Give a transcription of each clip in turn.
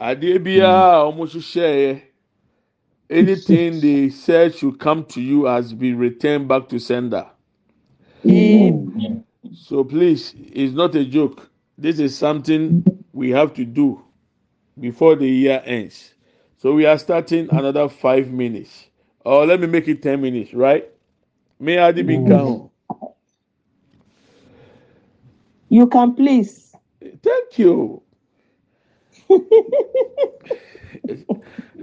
adeɛ biara a anything they said should come to you has been returned back to sender. So please, it's not a joke. This is something we have to do before the year ends. So we are starting another five minutes. Or let me make it ten minutes, right? May I be count? You can please. Thank you.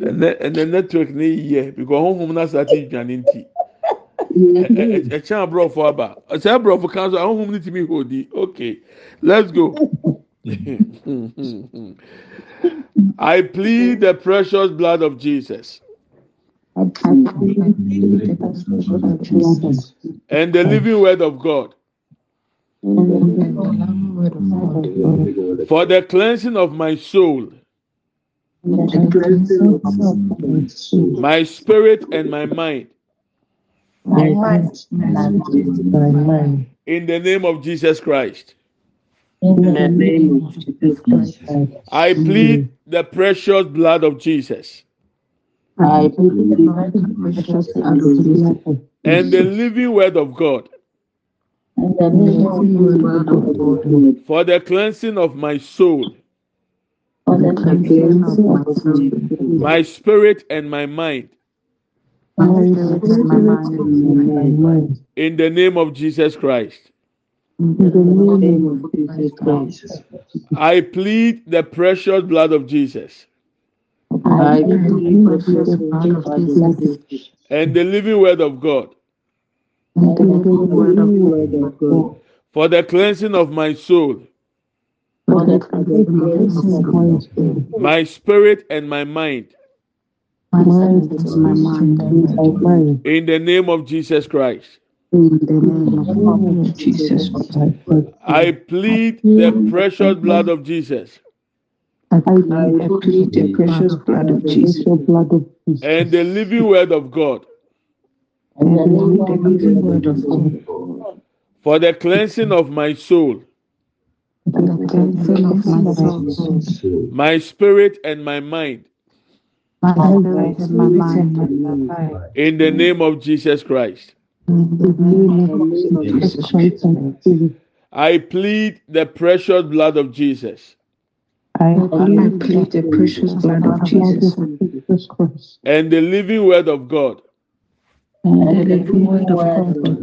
And the network ni yie because honhom na sa ti dwane nti ɛkyɛn aborɔfo aba ɛkyɛn aborɔfo kan so ahonhom ni ti mi hold di okay let's go. I plead the precious blood of Jesus. And the living word of God. For the cleansing of my soul, my spirit and my mind. In the name of Jesus Christ. I plead the precious blood of Jesus. And the living word of God. For the cleansing of my soul. My spirit and my mind. In the name of Jesus Christ. I plead the precious blood of Jesus. And the living word of God. For the cleansing of my soul. My spirit and my mind. In the name of Jesus Christ. I plead the precious blood of Jesus. I plead the precious blood of Jesus. And the living word of God. For the cleansing of my soul. My spirit and my mind. In the name of Jesus Christ. I plead. The precious blood of Jesus. I plead the precious blood of Jesus. And the living word of God. And the word of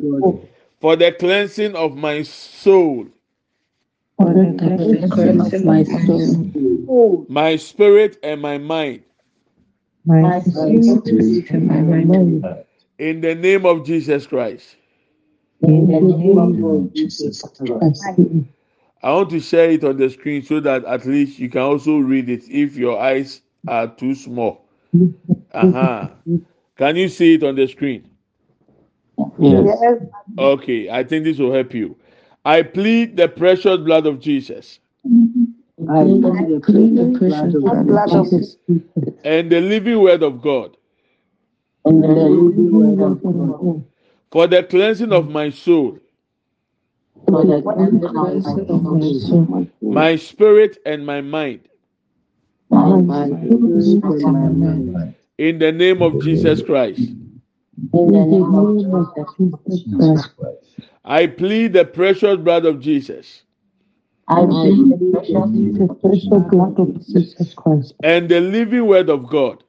God. For the cleansing of my soul. For the cleansing of my soul. My spirit and my mind. My spirit and my mind. In the name of Jesus Christ. In the name of Jesus Christ. I want to share it on the screen so that at least you can also read it if your eyes are too small. Uh-huh. Can you see it on the screen? Yes. Okay, I think this will help you. I plead the precious blood of Jesus. I plead the precious blood of Jesus. And the living word of God. And the living word of God. For the cleansing of my soul. For the cleansing of my soul. My spirit and my mind. My spirit and my mind. In the name of Jesus Christ. In the name of Jesus Christ. I plead the precious blood of Jesus. I plead the precious blood of Jesus Christ. And the living word of God.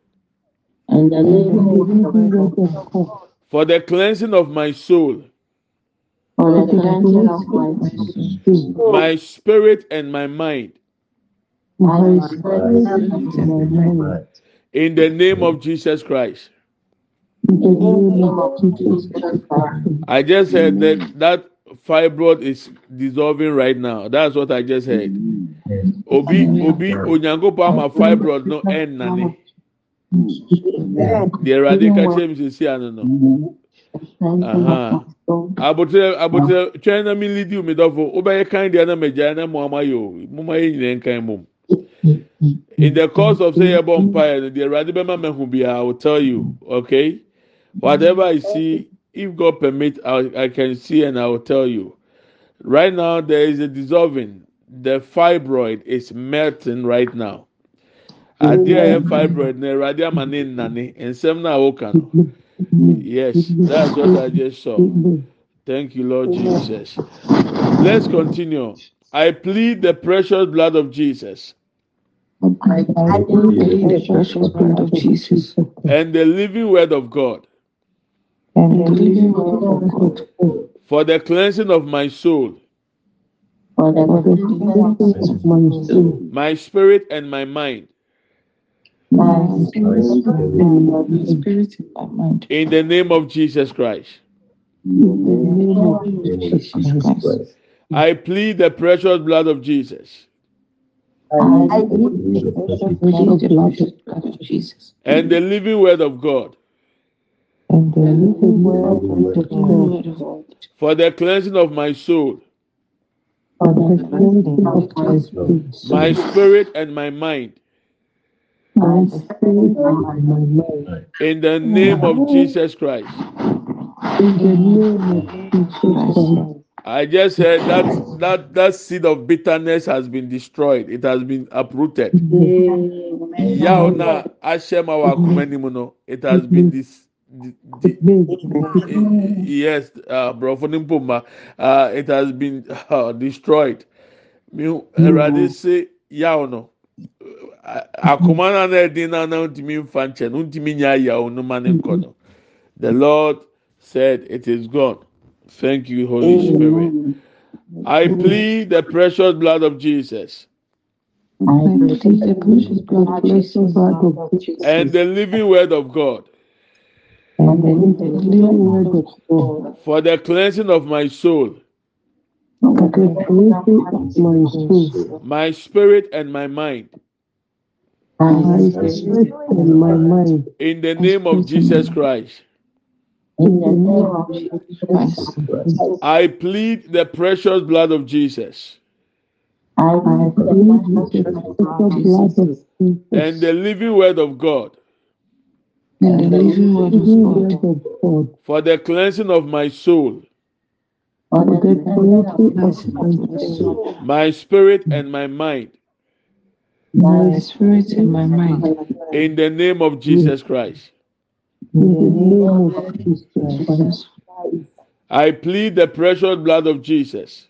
And the living word of God. For the cleansing of my soul. For the cleansing of my soul. My spirit and my mind. My spirit and my mind. In the name of Jesus Christ. In the name of Jesus Christ. I just heard that that fibroid is dissolving right now. That's what I just heard. Obi obi onyankopo ama fibroid no end nane. The radical change is here no no. Aha. Abotre abotre twɛn na mi lidi mi dɔfo wobɛyɛ kan deɛ na mɛgya na mo ama yɛ o mo ma yɛ nyinaa nkan mom. In the course of say yɛbɔ mpaeɛ no deɛ awurade bɛma mɛho bi I will tell you okay. Whatever I see, if God permit, I, I can see and I will tell you. Right now, there is a dissolving. the fibroid is melting right now. Adeɛ a ɛyɛ fibroid na awurade ama ne nnane nsɛm na awoka no yes that's what i just saw. Thank you lord jesus. Let's continue. I plead the precious blood of jesus. I plead the precious blood of Jesus. And the living word of God and the living word of God oh. for the cleansing of my soul, for the cleansing of my soul, my spirit and my mind. my spirit and my spirit and my mind. In the name of Jesus Christ, In the name of Jesus Christ. I plead the precious blood of Jesus. I plead the precious blood of Jesus. And the living word of God and the living word of God for the cleansing of my soul, for the cleansing of my spirit, my spirit and my mind. my spirit and my mind. In the name of Jesus Christ. In the name of Jesus Christ. I just heard that that that seed of bitterness has been destroyed. It has been uprooted. Yaw na ahyɛ ma wɔ akoma anim no, it has been this. Di- di- yes, uh, brɔfo ne mpoma, uh, it has been uh, destroyed. Mi Awurade se yaw no, uh, akoma na na ɛdi na na ntumi nfa nkyɛn, no ntumi nya yaw no ma ne nkɔ no. The Lord said it is gone. Thank you, Holy Spirit. I plead the precious blood of Jesus I plead the precious blood of Jesus and the living word of God for the cleansing of my soul, for the cleansing of my spirit, and my mind. my spirit and my mind. In the name of Jesus Christ, In the name of Jesus Christ. I plead the precious blood of Jesus I plead the precious blood of Jesus and the living word of God and the living word of God. for the cleansing of my soul, for the my spirit, and my mind. my spirit and my mind. In the name of Jesus Christ, In the name of Jesus Christ. I plead the precious blood of Jesus.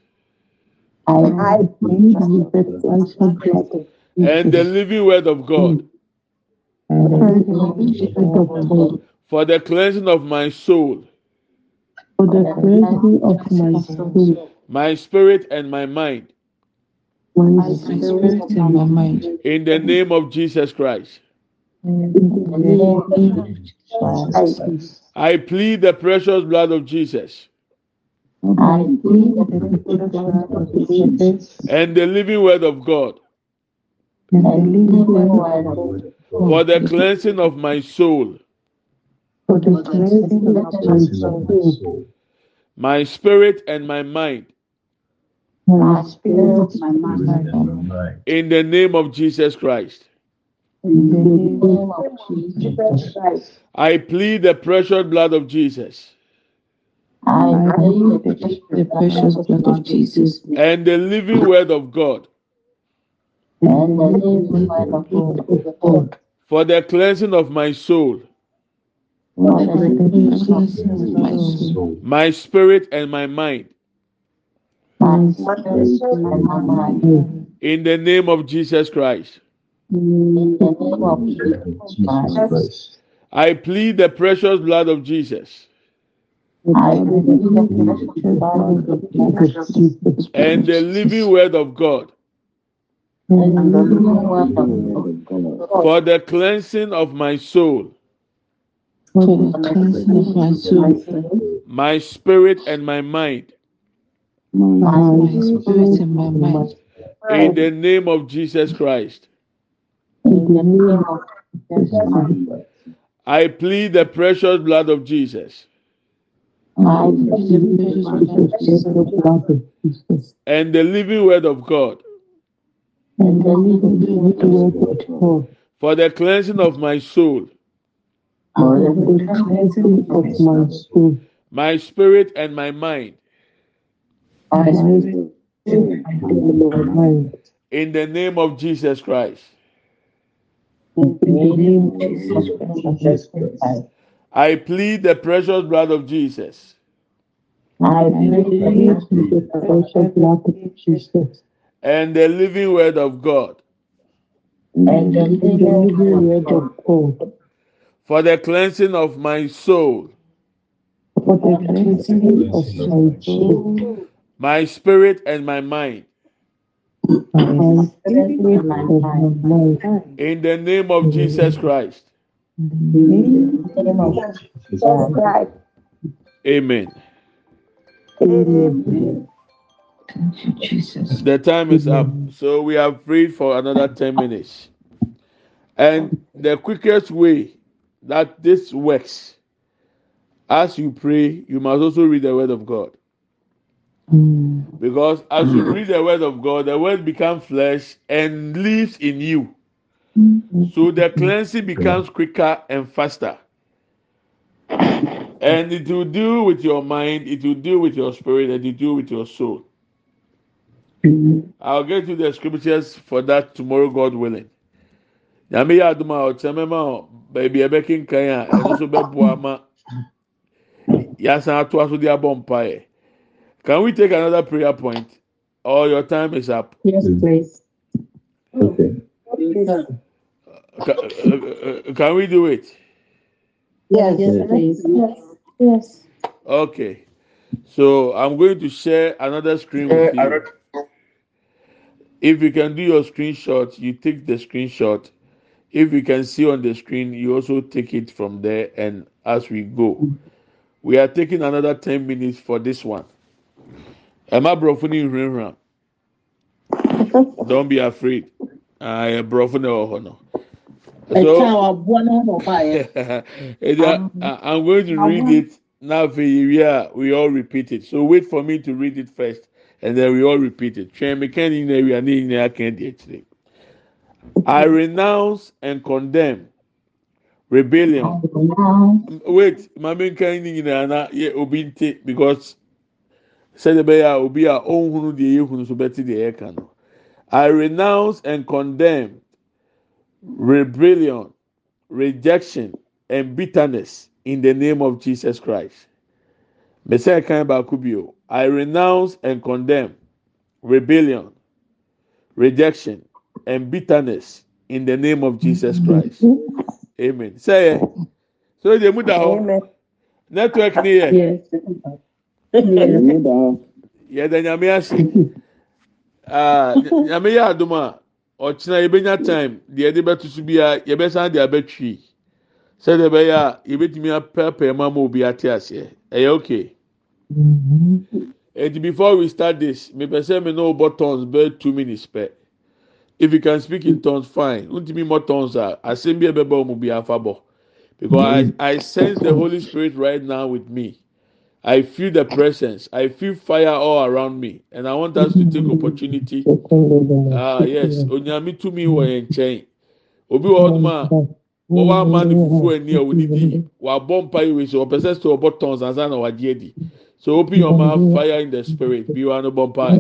I plead the precious blood of Jesus living word of God and the living word of God for the cleansing of my soul, for the cleansing of my soul, my spirit, and my mind. my spirit and my mind. In the name of Jesus Christ, In the name of Jesus Christ. I plead the precious blood of Jesus. I plead the precious blood of Jesus. And the living word of God and the living word of God for the cleansing of my soul, for the cleansing of my soul, my spirit, and my mind. my spirit my mind. In the name of Jesus Christ, In the name of Jesus Christ. I plead the precious blood of Jesus. I plead the, the precious blood of Jesus. And the living word of God. And the living word of God for the cleansing of my soul, for the cleansing of my spirit, and my mind. my spirit and my mind. In the name of Jesus Christ, In the name of Jesus Christ. I plead the precious blood of Jesus. I plead the precious blood of Jesus and the living word of God for the cleansing of my soul, for the cleansing of my soul, my spirit, and my mind. my spirit and my mind. In the name of Jesus Christ, In the name of Jesus Christ. I plead the precious blood of Jesus. I plead the precious blood of Jesus. And the living word of God and the living word of God for the cleansing of my soul, for the cleansing of my soul, my spirit, and my mind. my spirit In the name of Jesus Christ. I plead the precious blood of Jesus. I plead the precious blood of Jesus. And the living word of God. And the living word of God. For the cleansing of my soul. For the cleansing of my soul. My spirit and my mind. My spirit and my mind. In the name of Jesus Christ. Amen. Amen. The time is up, so we have prayed for another 10 minutes. And the quickest way that this works, as you pray, you must also read the Word of God. Because as you read the Word of God, the Word becomes flesh and lives in you. So the cleansing becomes quicker and faster. And it will deal with your mind, it will deal with your spirit, and it will deal with your soul. I'll get you the scriptures for that tomorrow, God willing. Nyame yɛ adum a ɔkyerɛ mɛma ɔ baabi ɛbɛ kenkan a ɛno nso bɛboa ama yasan ato aso de abɔ mpaeɛ. Can we take another prayer point? Or your time is up? Yes, please. Okay. Ca- uh, uh, Can we do it? Yes, yes, please. Yes. Okay. So I'm going to share another screen with you. If you can do your screenshot, you take the screenshot. If you can see on the screen, you also take it from there. And as we go, we are taking another 10 minutes for this one. Emma Brofuni Rinram. Don't be afraid. I am Brofuni Ohono. So, I- I'm going to read it now. For you, we all repeat it. So wait for me to read it first, and then we all repeat it. I renounce and condemn rebellion. Wait, maame nkan ni nyinaa na yɛ obi because sɛdeɛ bɛyɛ a obi a ɔnhunu deɛ yɛhunu so bɛte deɛ yɛka no. I renounce and condemn rebellion, rejection, and bitterness in the name of Jesus Christ. Messiah kan baako bio. I renounce and condemn rebellion, rejection, and bitterness in the name of Jesus Christ. Amen. Say. So the muda hɔ. Network ni yɛ. Yes. Yes. Yɛda nyame ase. Nyame yɛ adum a ɔkyena yɛbɛnya time deɛ yɛde bɛto so bia yɛbɛsan de abɛtwi. Sɛdeɛ ɛbɛyɛ a yɛbɛtumi apɛɛpɛɛ mu ama obi ate aseɛ. Ɛyɛ okay. And before we start this, me pese me no about tongues, but two minutes per. If you can speak in tongues, fine. Untimi more tongues are assembly beba mu bi afabo. Because I, I sense the Holy Spirit right now with me. I feel the presence. I feel fire all around me, and I want us to take opportunity. Ah yes, onyami to me wɔ yɛn nkyɛn. Obi wɔ hɔnom a wɔwɔ ama ne fufu ani a onidi. Wabɔ mpa yi wei so ɔpɛ sɛ sɛ ɔbɔ adi. So open your mouth, fire in the spirit. Of bompai.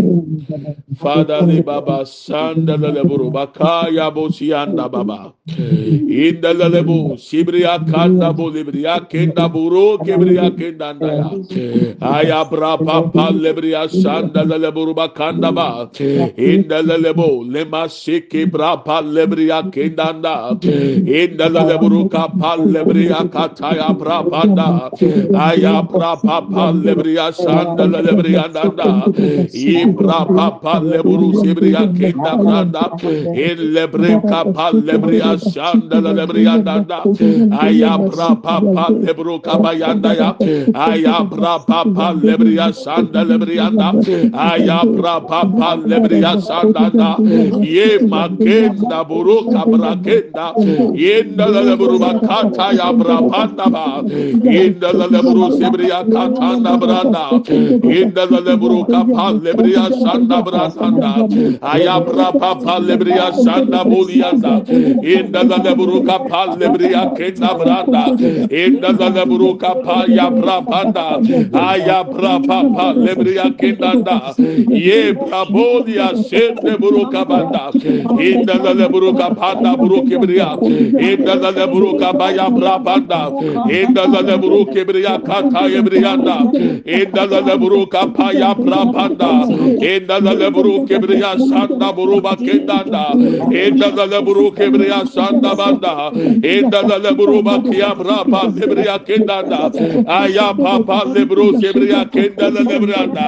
Father le baba sanda le leboro bakaya bosi anda baba. In the lebo sibria kanda bo libria kenda buro kebria kenda ndaya. Aya bra papa lebria sanda le leboro bakanda ba. In the lebo lema siki bra pa lebria kenda nda. In the leboro kapa lebria kataya bra panda. Aya bra papa lebria Lebriya Santa Lebriyananda Ibra Papa Leburu Sibriya Kinda Branda in Lebrika Pal Lebriya Santa Lebriyananda Ayabra Papa Lebru Kabayanda Ya Ayabra Papa Lebriya Santa Lebriyanda Ayabra Papa Lebriya Santa Da Ye Makenda Buru Kabrakenda Yenda Lebru Bakata Yabra Panda Ba Yenda Lebru Sibriya Katanda Bra branda inda la lebru kapa lebria sanda branda ayabra papa lebria sanda bulianda inda la lebru kapa lebria kenda branda inda la lebru kapa yabra panda ayabra papa lebria kendanda ye brabolia sende buru kabanda inda la lebru kapanda buru kibria inda la lebru kabaya brabanda inda la lebru kata yebrianda Enda la la buru kapa ya prapanda. Enda la la buru kebriya sanda buru bakendanda. Enda la la buru kebriya sanda banda. Enda la la buru bakiya prapa kebriya kendanda. Aya papa lebru kebriya kendala lebranda.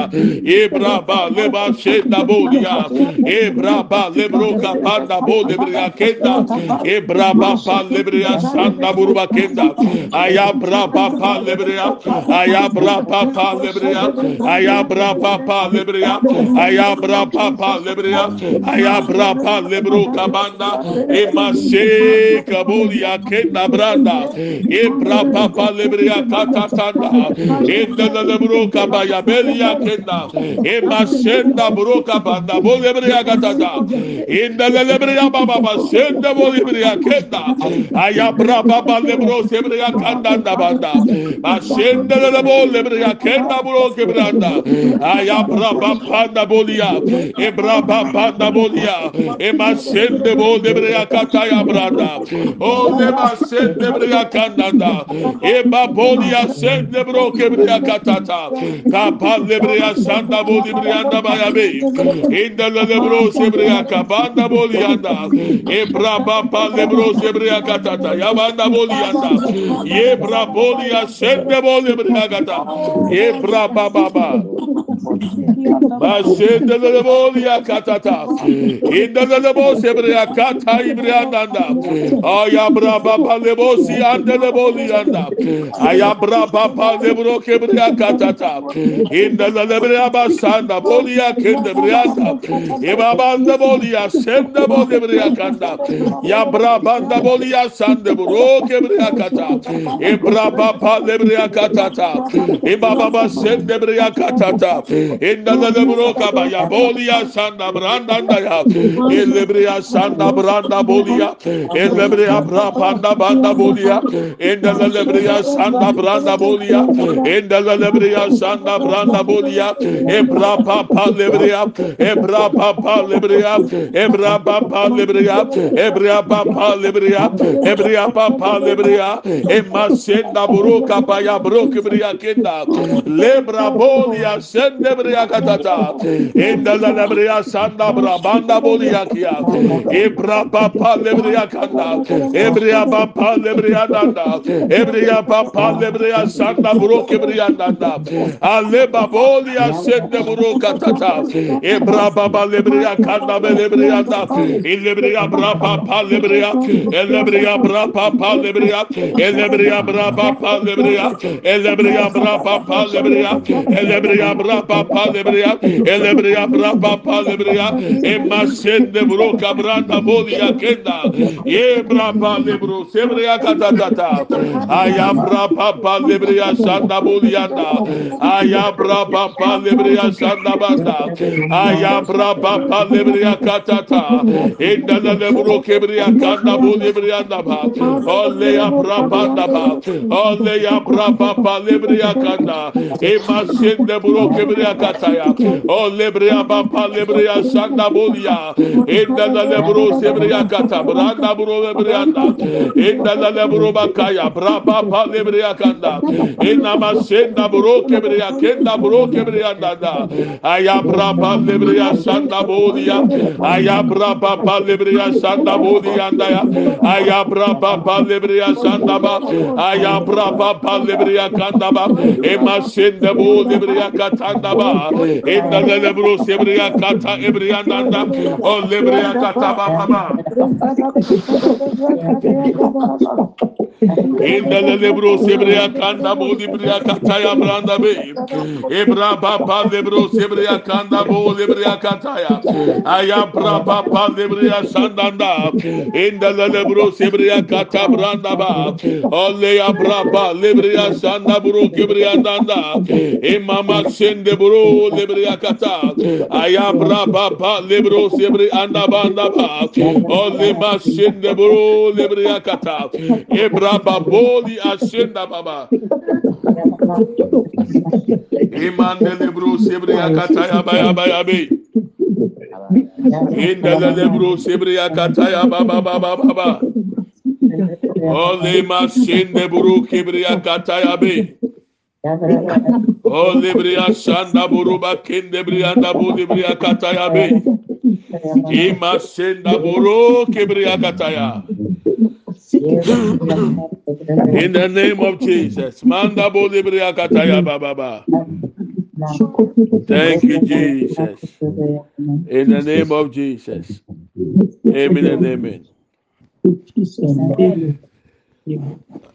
Ibra ba leba shenda bodia. Ibra ba lebru kapanda bode briya kenda. Ebraba pa lebriya sanda buru bakenda. Aya bra pa pa lebriya. Aya bra pa papa lebreya ayabra papa lebreya ayabra papa lebreya ayabra papa lebro kabanda. Emase kabulia kenda branda. Ebra papa lebreya katatanda endele lebro kabaya belia kenda. Emasenda bro kabanda. Bo lebreya katata endele lebreya baba basenda bo lebreya kenda. Ayabra papa lebro sebreya kanda banda. Basenda lebro lebreya kenda. Renda bulos gebranda. Ayabra panda bolia. Ebra panda e, bolia. Ema sende bol debreya e, kata ya branda. O dema sende breya kandanda. Eba bolia sende bro kebreya katata. Kapal debreya sanda boli e, breyanda bayabe. İndele lebro sebreya kabanda bolianda. Ebra papa lebro sebreya katata. Yabanda bolianda. Yebra bolia sende bol debreya kata. Kebra Baba. Başendelele bol ya katata. İndelele bol sebriya kata ibriyandanda. Aya braba bale bol si andele bol yanda. Aya braba bale bro kebriya katata. İndelele briya basanda bol ya kende briyanda. İbabanda bol ya semde bol kebriya kanda. Ya brabanda bol ya sande bro kebriya kata. E, İbraba bale briya katata. E, İbaba semde briya katata. Ee, inda da da broka bolia sanda branda da ya. Ee, elebria sanda branda bolia elebria bra panda banda bolia inda da sanda branda bolia inda da sanda branda bolia ebra pa pa lebria ebra pa pa lebria e pa pa lebria e pa pa lebria e pa pa lebria emasenda broka ba ya broka bria kenda lebra bolia senda Rende bria katata. Enda la bria sanda bra banda bolia kia. Ebra papa lebria kanda. Ebria papa lebria nanda. Ebria papa lebria sanda bro kebria nanda. Ale babolia sende bro katata. Ebra baba lebria kanda lebria nanda. Elebria bra papa lebria. Elebria bra papa lebria. Elebria bra papa lebria. Elebria bra papa lebria. Elebria bra papa lebreya elebreya bra papa lebreya emasen de bro kabranda bolia kenda ye bra pa lebro sebreya katatata aya bra papa lebreya sanda bolia da aya bra papa lebreya sanda banda aya bra papa lebreya katata inda lebro kebreya kanda bolia da ba ole ya bra panda ba ole ya bra papa lebreya kanda emasen de bro kebreya lebria kataya. O oh, lebria bampa lebria şanda bulya. İnda la lebru sebria kata. Branda bro lebrianda. İnda la lebru bakaya. Braba pa lebria kanda. İnna masenda bro kebria kenda bro kebria dada. Aya braba lebria şanda bulya. Aya braba pa lebria şanda bulya daya. Aya braba pa lebria şanda ba. Aya braba pa lebria kanda ba. Ema sende bu lebria katanda Kadaba, in the Lebro Sebria Kata Ebriananda, O Lebria Katababa, in the Lebro Sebria Kanda Bodibria Kataya Branda Bay, Ebra Papa Lebro Sebria Kanda Bo Lebria Kataya, Ayabra Papa Lebria Sandanda, in the Lebro Sebria Kata Branda Ba, O Leabra Lebria Sanda Buru Kibriandanda, Imama Sende lebro lebre akata. Ayabra baba lebro sebre andaba andaba o lema shin lebro lebre akata. Ebra baboli ashenda baba imande e lebro sebre akata yaba yaba yabe indele lebro sebre akata yaba baba baba baba o lema shin lebro kebre akata yabe be ole bria sanda buru ba kende bria anda bu bria akata ya be ima senda buru kebre akata ya In the name of Jesus. Manda bolibria kataya bababa. Thank you, Jesus. In the name of Jesus. Amen and amen.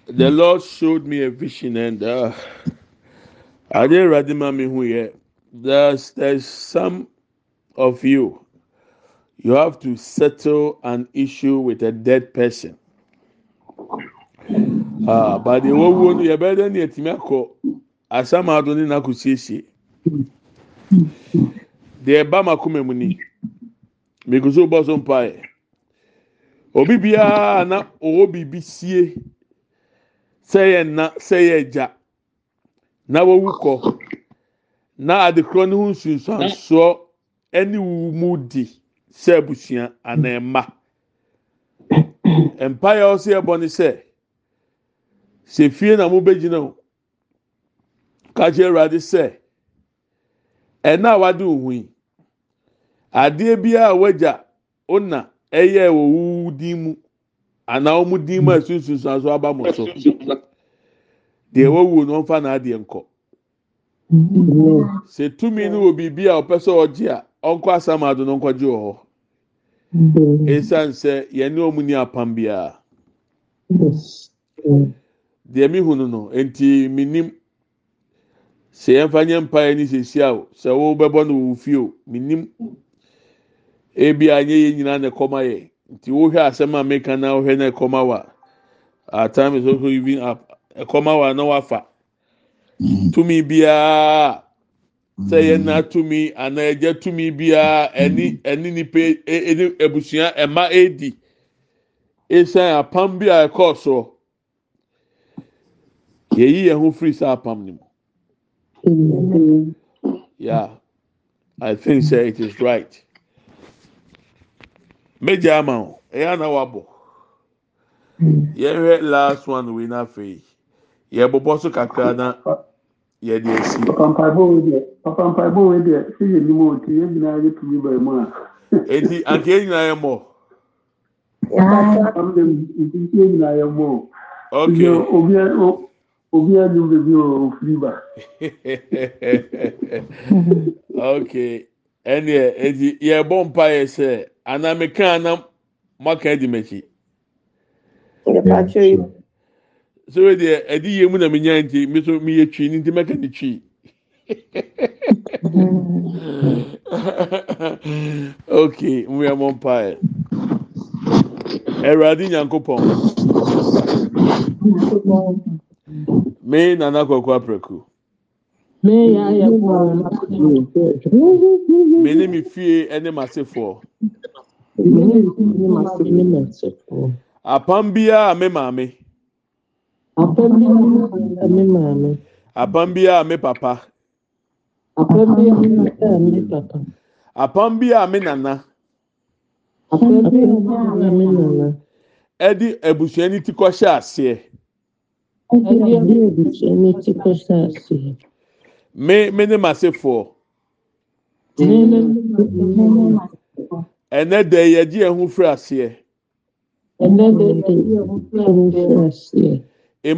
The Lord showed me a vision and uh, I didn't read me who yet. There's there's some of you. You have to settle an issue with a dead person. Ah, but the wo no yɛbɛyɛ dɛ ne yɛtumi akɔ asamado ne n'akɔ siesie deɛ ɛba ma kɔma mu ni mekuso bɔ so mpaeɛ obi biara na ɔwɔ biribi sie sɛ yɛ nna sɛ yɛ gya na wawu kɔ na adekorɔ ne ho nsunsuansoɔ ɛne wuwu mu di sɛ abusua anaa mma mpaeɛ a ɔsɛ ɛbɔ ne sɛ. sɛ fie na mo bɛgyina o kakyɛ awurade sɛ ɛna a wade ohun yi adeɛ biara a wagya ona ɛyɛ wɔ wuwu din mu anaa wɔn din mu a esunsunsun so aba mo so deɛ wawu no ɔnfa n'adeɛ nkɔ. Sɛ tumi no wɔ biribi a ɔpɛ sɛ ɔgye a ɔnkɔ asam ado no nkɔgye wɔ hɔ. Esan sɛ yɛne wɔn ni apam biara. deɛ mi hu no no nti mi nim sɛ yɛn fa nye mpa yɛ ni sisi a sɛ wo bɛbɔ no wɔ fie o mi nim ebi a nye yɛn nyinaa na ɛkɔma yɛ. Nti wohwɛ asɛm a meka na wohwɛ na ɛkɔma wa at times also even up ɛkɔma wa na wafa. Tumi biara sɛ yɛn na tumi ana ɛgya tumi biara ɛni ɛni nipa ɛni ebusua ɛma edi. Esan apam bi a ɛkɔɔ soɔ. yɛyi yɛn ho firi saa apam ne mu. Yeah i think say it is right. Megya ama o ɛyɛ ana wabɔ. Yɛhwɛ last one wei n'afɛ yi yɛbobɔ so kakra na yɛde asi. enti anka yɛn nyinaa yɛ mmɔ? Ok. Ɛnneɛ enti yɛbɔ mpaeɛ sɛ anaa mekaa na moaka di m'akyi? So wei deɛ ɛdi yie mu na mi nya nti mi so mi yɛ twi ni nti mɛka ni twi. okay mu yɛ mɔ mpa yɛ ɛwurade nyankopɔn me nana kɔkɔ aprɛku me ne mi fie ɛne ma sefoɔ apam biara me maame apam bi me papa. Apam bi me nana. Ɛde abusua ne ti kɔhyɛ aseɛ. Me me ne masefoɔ. Ɛnɛ da yɛgye yɛn ho firi aseɛ?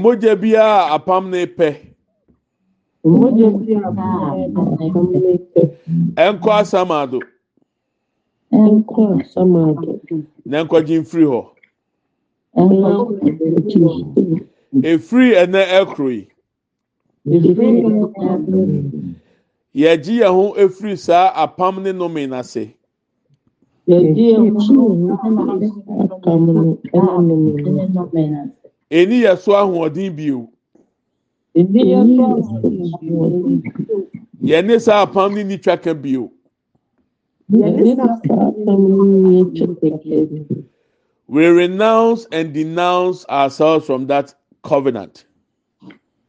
mogya biaa apam ne pɛ. Ɛnkɔ asamaado na nkɔgye mfiri hɔ. Ɛfiri ɛnɛ ɛkoroyi yɛgye yɛ ho ɛfiri saa apam ne nome no ase. Eni yɛ so ahoɔden bio. Yɛne saa apam ne ni twaka bio. We renounce and denounce ourselves from that covenant.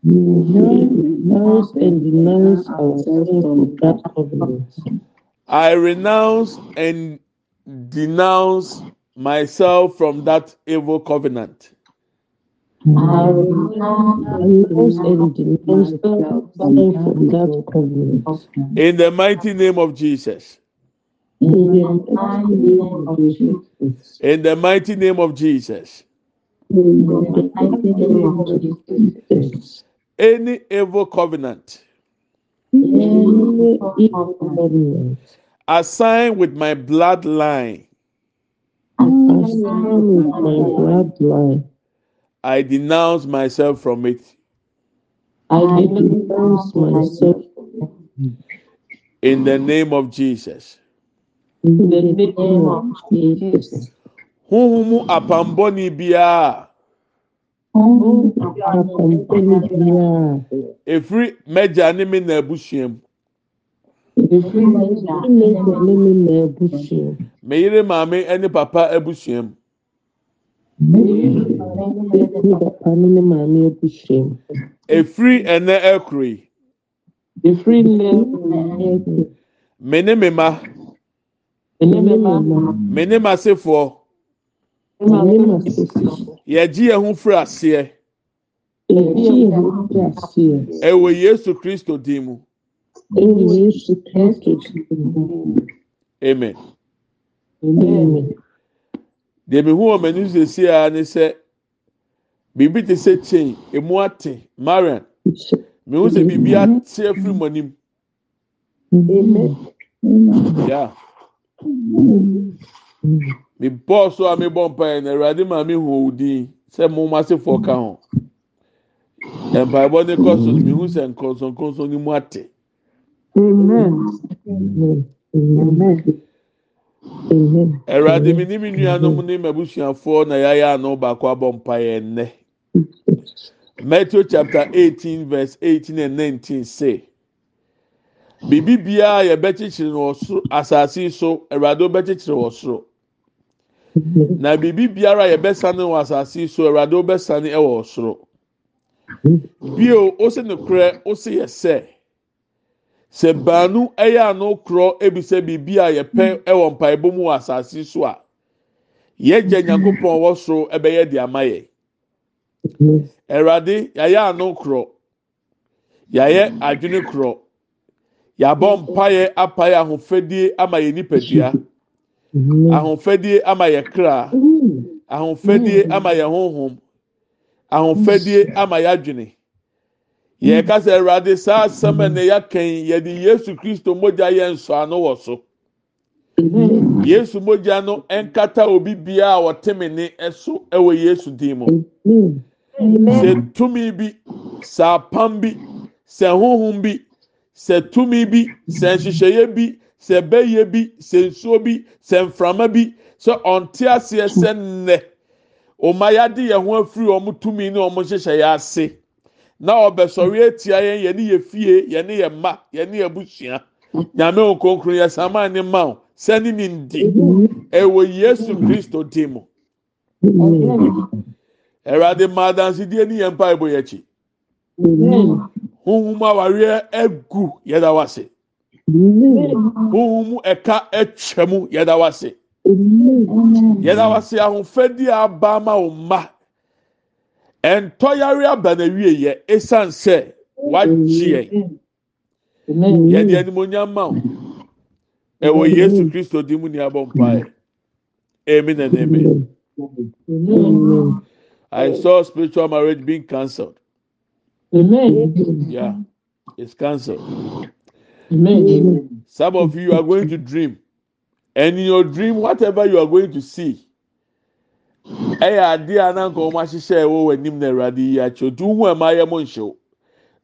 Renounce and denounce ourselves from that covenant. I renounce and denounce myself from that evil covenant. I renounce and denounce myself from that covenant. In the mighty name of Jesus. In the mighty name of Jesus. In the mighty name of Jesus. In the mighty name of Jesus. Any evil covenant Any evil covenant assigned with my bloodline, assigned with my bloodline, I denounce myself from it. I denounce myself. In the name of Jesus. In the name of Jesus. Huhu mu apamboni biara. Huhu mu apamboni biara. Efiri mẹja ni mi na ebusua mu. Efiri mẹja ni mi na ebusua mu. Meyere maame ne papa ebusua mu. Efiri papa ne ne maame abusua mu. Efiri ɛnɛ ɛkoro yi. Efiri nnɛ Me ne me ma, me ne ma sisi. yɛgye yɛn ho firi aseɛ Yɛgye yɛn ho fi aseɛ. ɛwɔ Yesu Kristo din mu. Ɛwɔ Yesu Kristo din mu. Amen. Amen. Deɛ mehu wɔ m'anim siesie a ne sɛ biribi te sɛ chain, emu ate, Marian, mehu sɛ biribi ate afiri mo anim. Amen. Yeah. Me bɔɔ so a me bɔ mpaeɛ na Awurade maa me hu owu din sɛ mo mo asefoɔ ka ho. Mpaebɔ ne kɔ so mehu sɛ nkɔnsɔnkɔnsɔn ne mu ate. Awurade me ne me nuanom ne m'abusuafoɔ na yɛayɛ ano baako abɔ mpaeɛ nnɛ. Matthew chapter 18 verse 18 and 19 say. Biribi biara yɛbɛkyekyere no wɔ soro so Awurade wobɛkyekyere wɔ soro. Na biribi biara yɛbɛsane wɔ asase yi so Awurade wobɛsane wɔ soro. Bio ose no korɛ ose yɛ sɛ sɛ baanu ɛyɛ ano korɔ ebisa biribi a yɛpɛ ɛwɔ mpaebɔ mu wɔ asase yi so a yɛgya nyankopɔn wɔ soro ɛbɛyɛ de ama yɛ. Awurade yɛayɛ ano korɔ. Yɛayɛ adwene korɔ. Yɛabɔ mpaeɛ apae ahofadie ama yɛ nipadua. Ahofadie ama yɛ kra. Ahofadie ama yɛ honhom. Ahofadie ama yɛ adwene. Yɛka sɛ awurade saa asɛm a na yɛaka yi yɛde yesu kristo mogya yɛ nsɔano wɔ so. Yesu mogya no nkata obi biara a wɔte me ne so wɔ yesu din mu. Sɛ tumi bi sɛ apam bi sɛ honhom bi sɛ tumi bi sɛ nhyehyɛeɛ bi sɛ bɛyɛ bi sɛ nsuo bi sɛ mframa bi sɛ ɔnte aseɛ sɛ nnɛ. Ɔma yɛade yɛn ho afiri wɔn tumi ne wɔn nhyehyɛeɛ ase. Na ɔbɛsɔre atia yɛn yɛne yɛ fie yɛne yɛ mma yɛne yɛ busua. Nyame nkonkron yɛ sama ne ma o sɛne ne ndi. Ɛwɔ yesu kristo din mu awurade mmaa dansidie ne yɛn mpa ɛbɔ yɛ akyi huhum awareɛ egu yɛda wase. Huhum ɛka ɛtwa mu yɛda wase. Yɛda wase ahofadi a aba ama wo mma ɛntɔyare aba na wie yɛ esan sɛ wagye yɛn yɛde animonyam ma wo ɛwɔ yesu kristo di mu ni abɔ mpaeɛ amen and amen i saw spiritual marriage being cancelled. Amen. yeah it's cancelled. Amen. some of you are going to dream. And in your dream whatever you are going to see ɛyɛ adeɛ a nanka wɔn ahyehyɛ ɛwɔ wɔn anim na awurade yi akyɛ otu hu ɛma ayɛ mo nhyɛw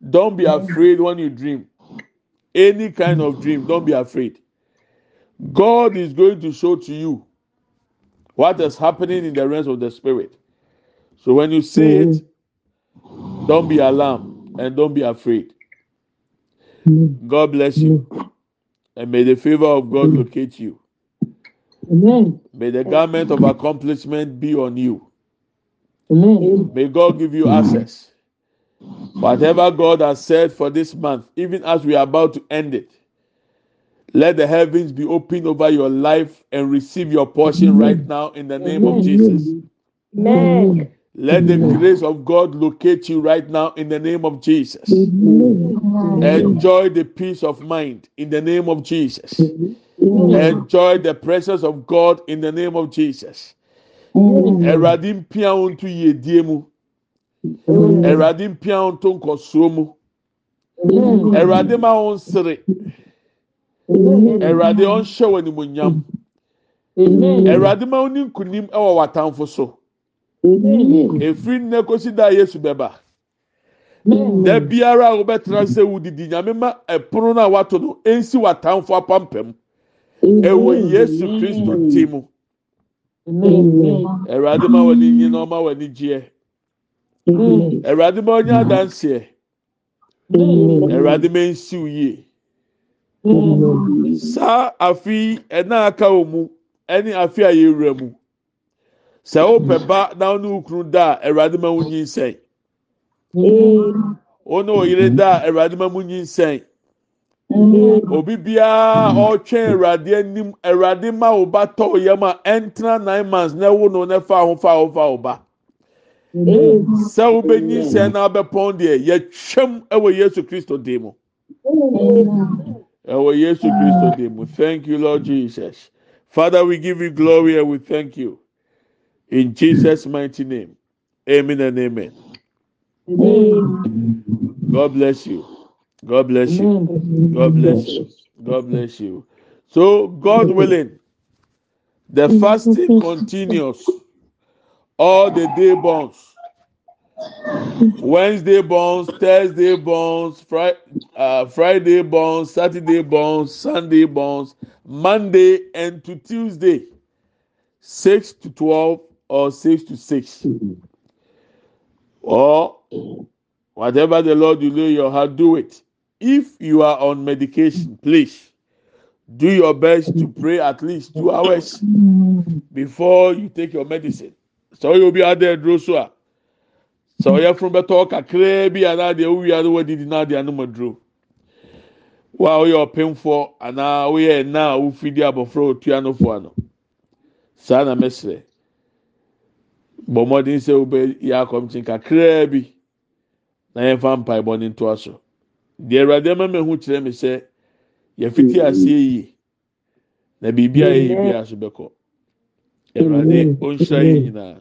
don't be afraid when you dream. Any kind of dream don't be afraid. God is going to show to you what is happening in the realms of the spirit so when you see it mm. don't be alarmed and don't be afraid. Mm. God bless you. Mm. And may the favor of god locate you. Amen. may the garment of accomplishment be on you. Amen. may god give you access. Whatever god has said for this month even as we are about to end it let the heavens be open over your life and receive your portion right now in the name of jesus. Amen. Let the grace of god locate you right now in the name of jesus. Enjoy the peace of mind in the name of jesus. Enjoy the presence of god in the name of jesus. Awurade mpia wo nto yiedie mu awurade mpia wo nto nkɔsoɔ mu awurade ma wo nsere awurade ɔnhyɛ wɔ animonyam awurade ma wo ni nkunim wɔ w'atamfo so efiri nnɛ kosi da yesu bɛba da biara a wobɛtena sɛ wodidi nyame ma ɛpono no a wato no ɛnsi w'atamfo apampam. Ɛwɔ yesu kristo ti mu. Awurade ma w'ani nyi na ɔma w'ani gyeɛ. Awurade ma ɔnyɛ adanseɛ. Awurade ma nsiw yie. Saa afi ɛna aka wɔ mu ɛne afi a yɛwura mu. Sɛ wopɛ ba na ɔne wo kunu da a awurade ma wo nyinsɛn. Wo ne wo yere da a awurade ma mo nyinsɛn. Obi biara ɔretwɛn awurade anim awurade ma wo ba tɔ yam a ɛntena nine months na ɛwo no na fa ho fa ho fa wo ba. Sɛ wobɛnyinsɛn na wabɛpɔn deɛ yɛtwam ɛwɔ yesu kristo dim mu. Ɛwɔ yesu kristo dim mu. Thank you lord jesus. Father we give you glory and we thank you in jesus mighty name. Amen and amen. God bless you. God bless you. God bless you. God bless you. So god willing the fasting continues all the day bonds. Wednesday bonds thursday bonds Friday, uh, friday bonds saturday bonds sunday bonds monday and to tuesday six to twelve or six to six, or whatever the Lord you lay your heart, do it. If you are on medication, please do your best to pray at least two hours before you take your medicine. So you'll be out there, Drosua. So you're from the talk, a crabby, and now the we are the did not the animal drew. While you're painful, and now we are now, we feed the abofro, tiano for ano. Sana mesre. Bɔ mmɔden sɛ wobɛ yɛ akɔmkyen kakraa bi na yɛmfa mpaebɔ ne ntoa so. Deɛ awurade ama mi ho kyerɛ mi sɛ yɛfiti aseɛ yie na biribi a yɛyɛ bi aso bɛkɔ awurade ɔnhyira yɛ nyinaa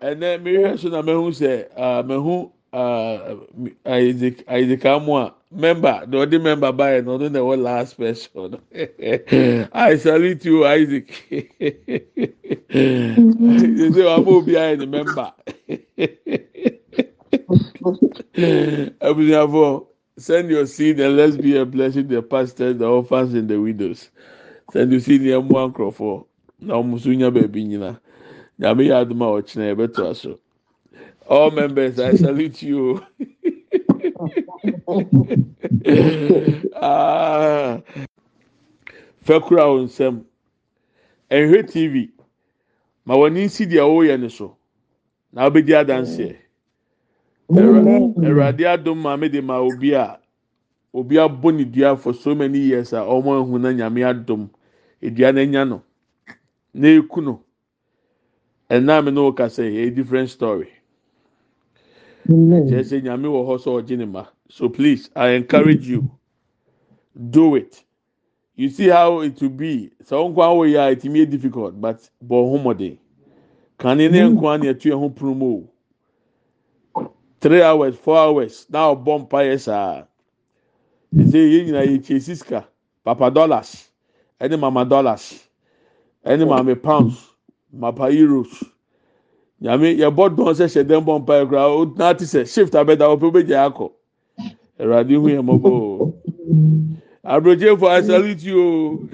ɛnɛ mehwɛ so na mehu sɛ aa mehu aa isaac isaac amu a member the other member by no no the one last person. I salute you isaac. You say i'm obi i the member? Abusuafo send your seed and let's be a blessing the pastors the orphans and the widows. Send your seed yẹn mu ankorofo na ọmọ so nya baabi nyina. Nyame yɛ adum a ɔkyerɛ yɛ aso all members i salute you. ah fɛkura wɔn nsam. Ɛnhwɛ tv ma wɔn ani si deɛ ɔreyɛ ne so na ɔbɛdi adanseɛ. Awurade adum maame de ma obi a obi abɔ ne dua for so many years a wɔn ahu na nyame adum edua na enya no na eku no. Ɛnna mi no kasa yɛ a different story. Kyerɛ sɛ nyame wɔ hɔ sɛ ɔgye ne ma. So please, I encourage you, do it. You see how it will be. Sɛ nkwa wo yɛ a it may difficult but bɔ ho mɔden. Kane ne nkwa ne ɛtu ɛho pono mu Three hours, four hours, na ɔbɔ mpa yɛ saa. Ɛsɛ yɛn nyinaa yɛ kye sika, papa dollars, ɛne mama dollars, ɛne maame pounds, mapa euros. Nyame yɛbɔ dɔn sɛ hyɛ dɛm bɔ mpa yɛ o na sɛ shift abɛda o pe o bɛ gya akɔ. Awurade hu yɛn mɔbɔ o aburokyefo i salute you.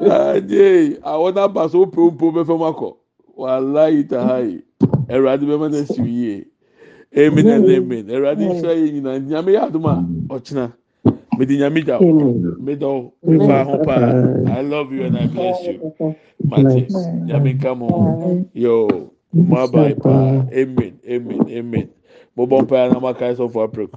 O ajay àwọn naba so pe o po bɛ fɛn mu akɔ wàhálà taha yi awurade bɛ mɛ n'asi yie amen and amen awurade nhyɛ yɛ nyinaa nyame yɛ adum a ɔkyina mede nyame gya o. Meda o. Mepa ho paa i love you and i bless you. Mate nyame nka mo yo mo abae paa amen amen amen. mobile paa na maka so for april.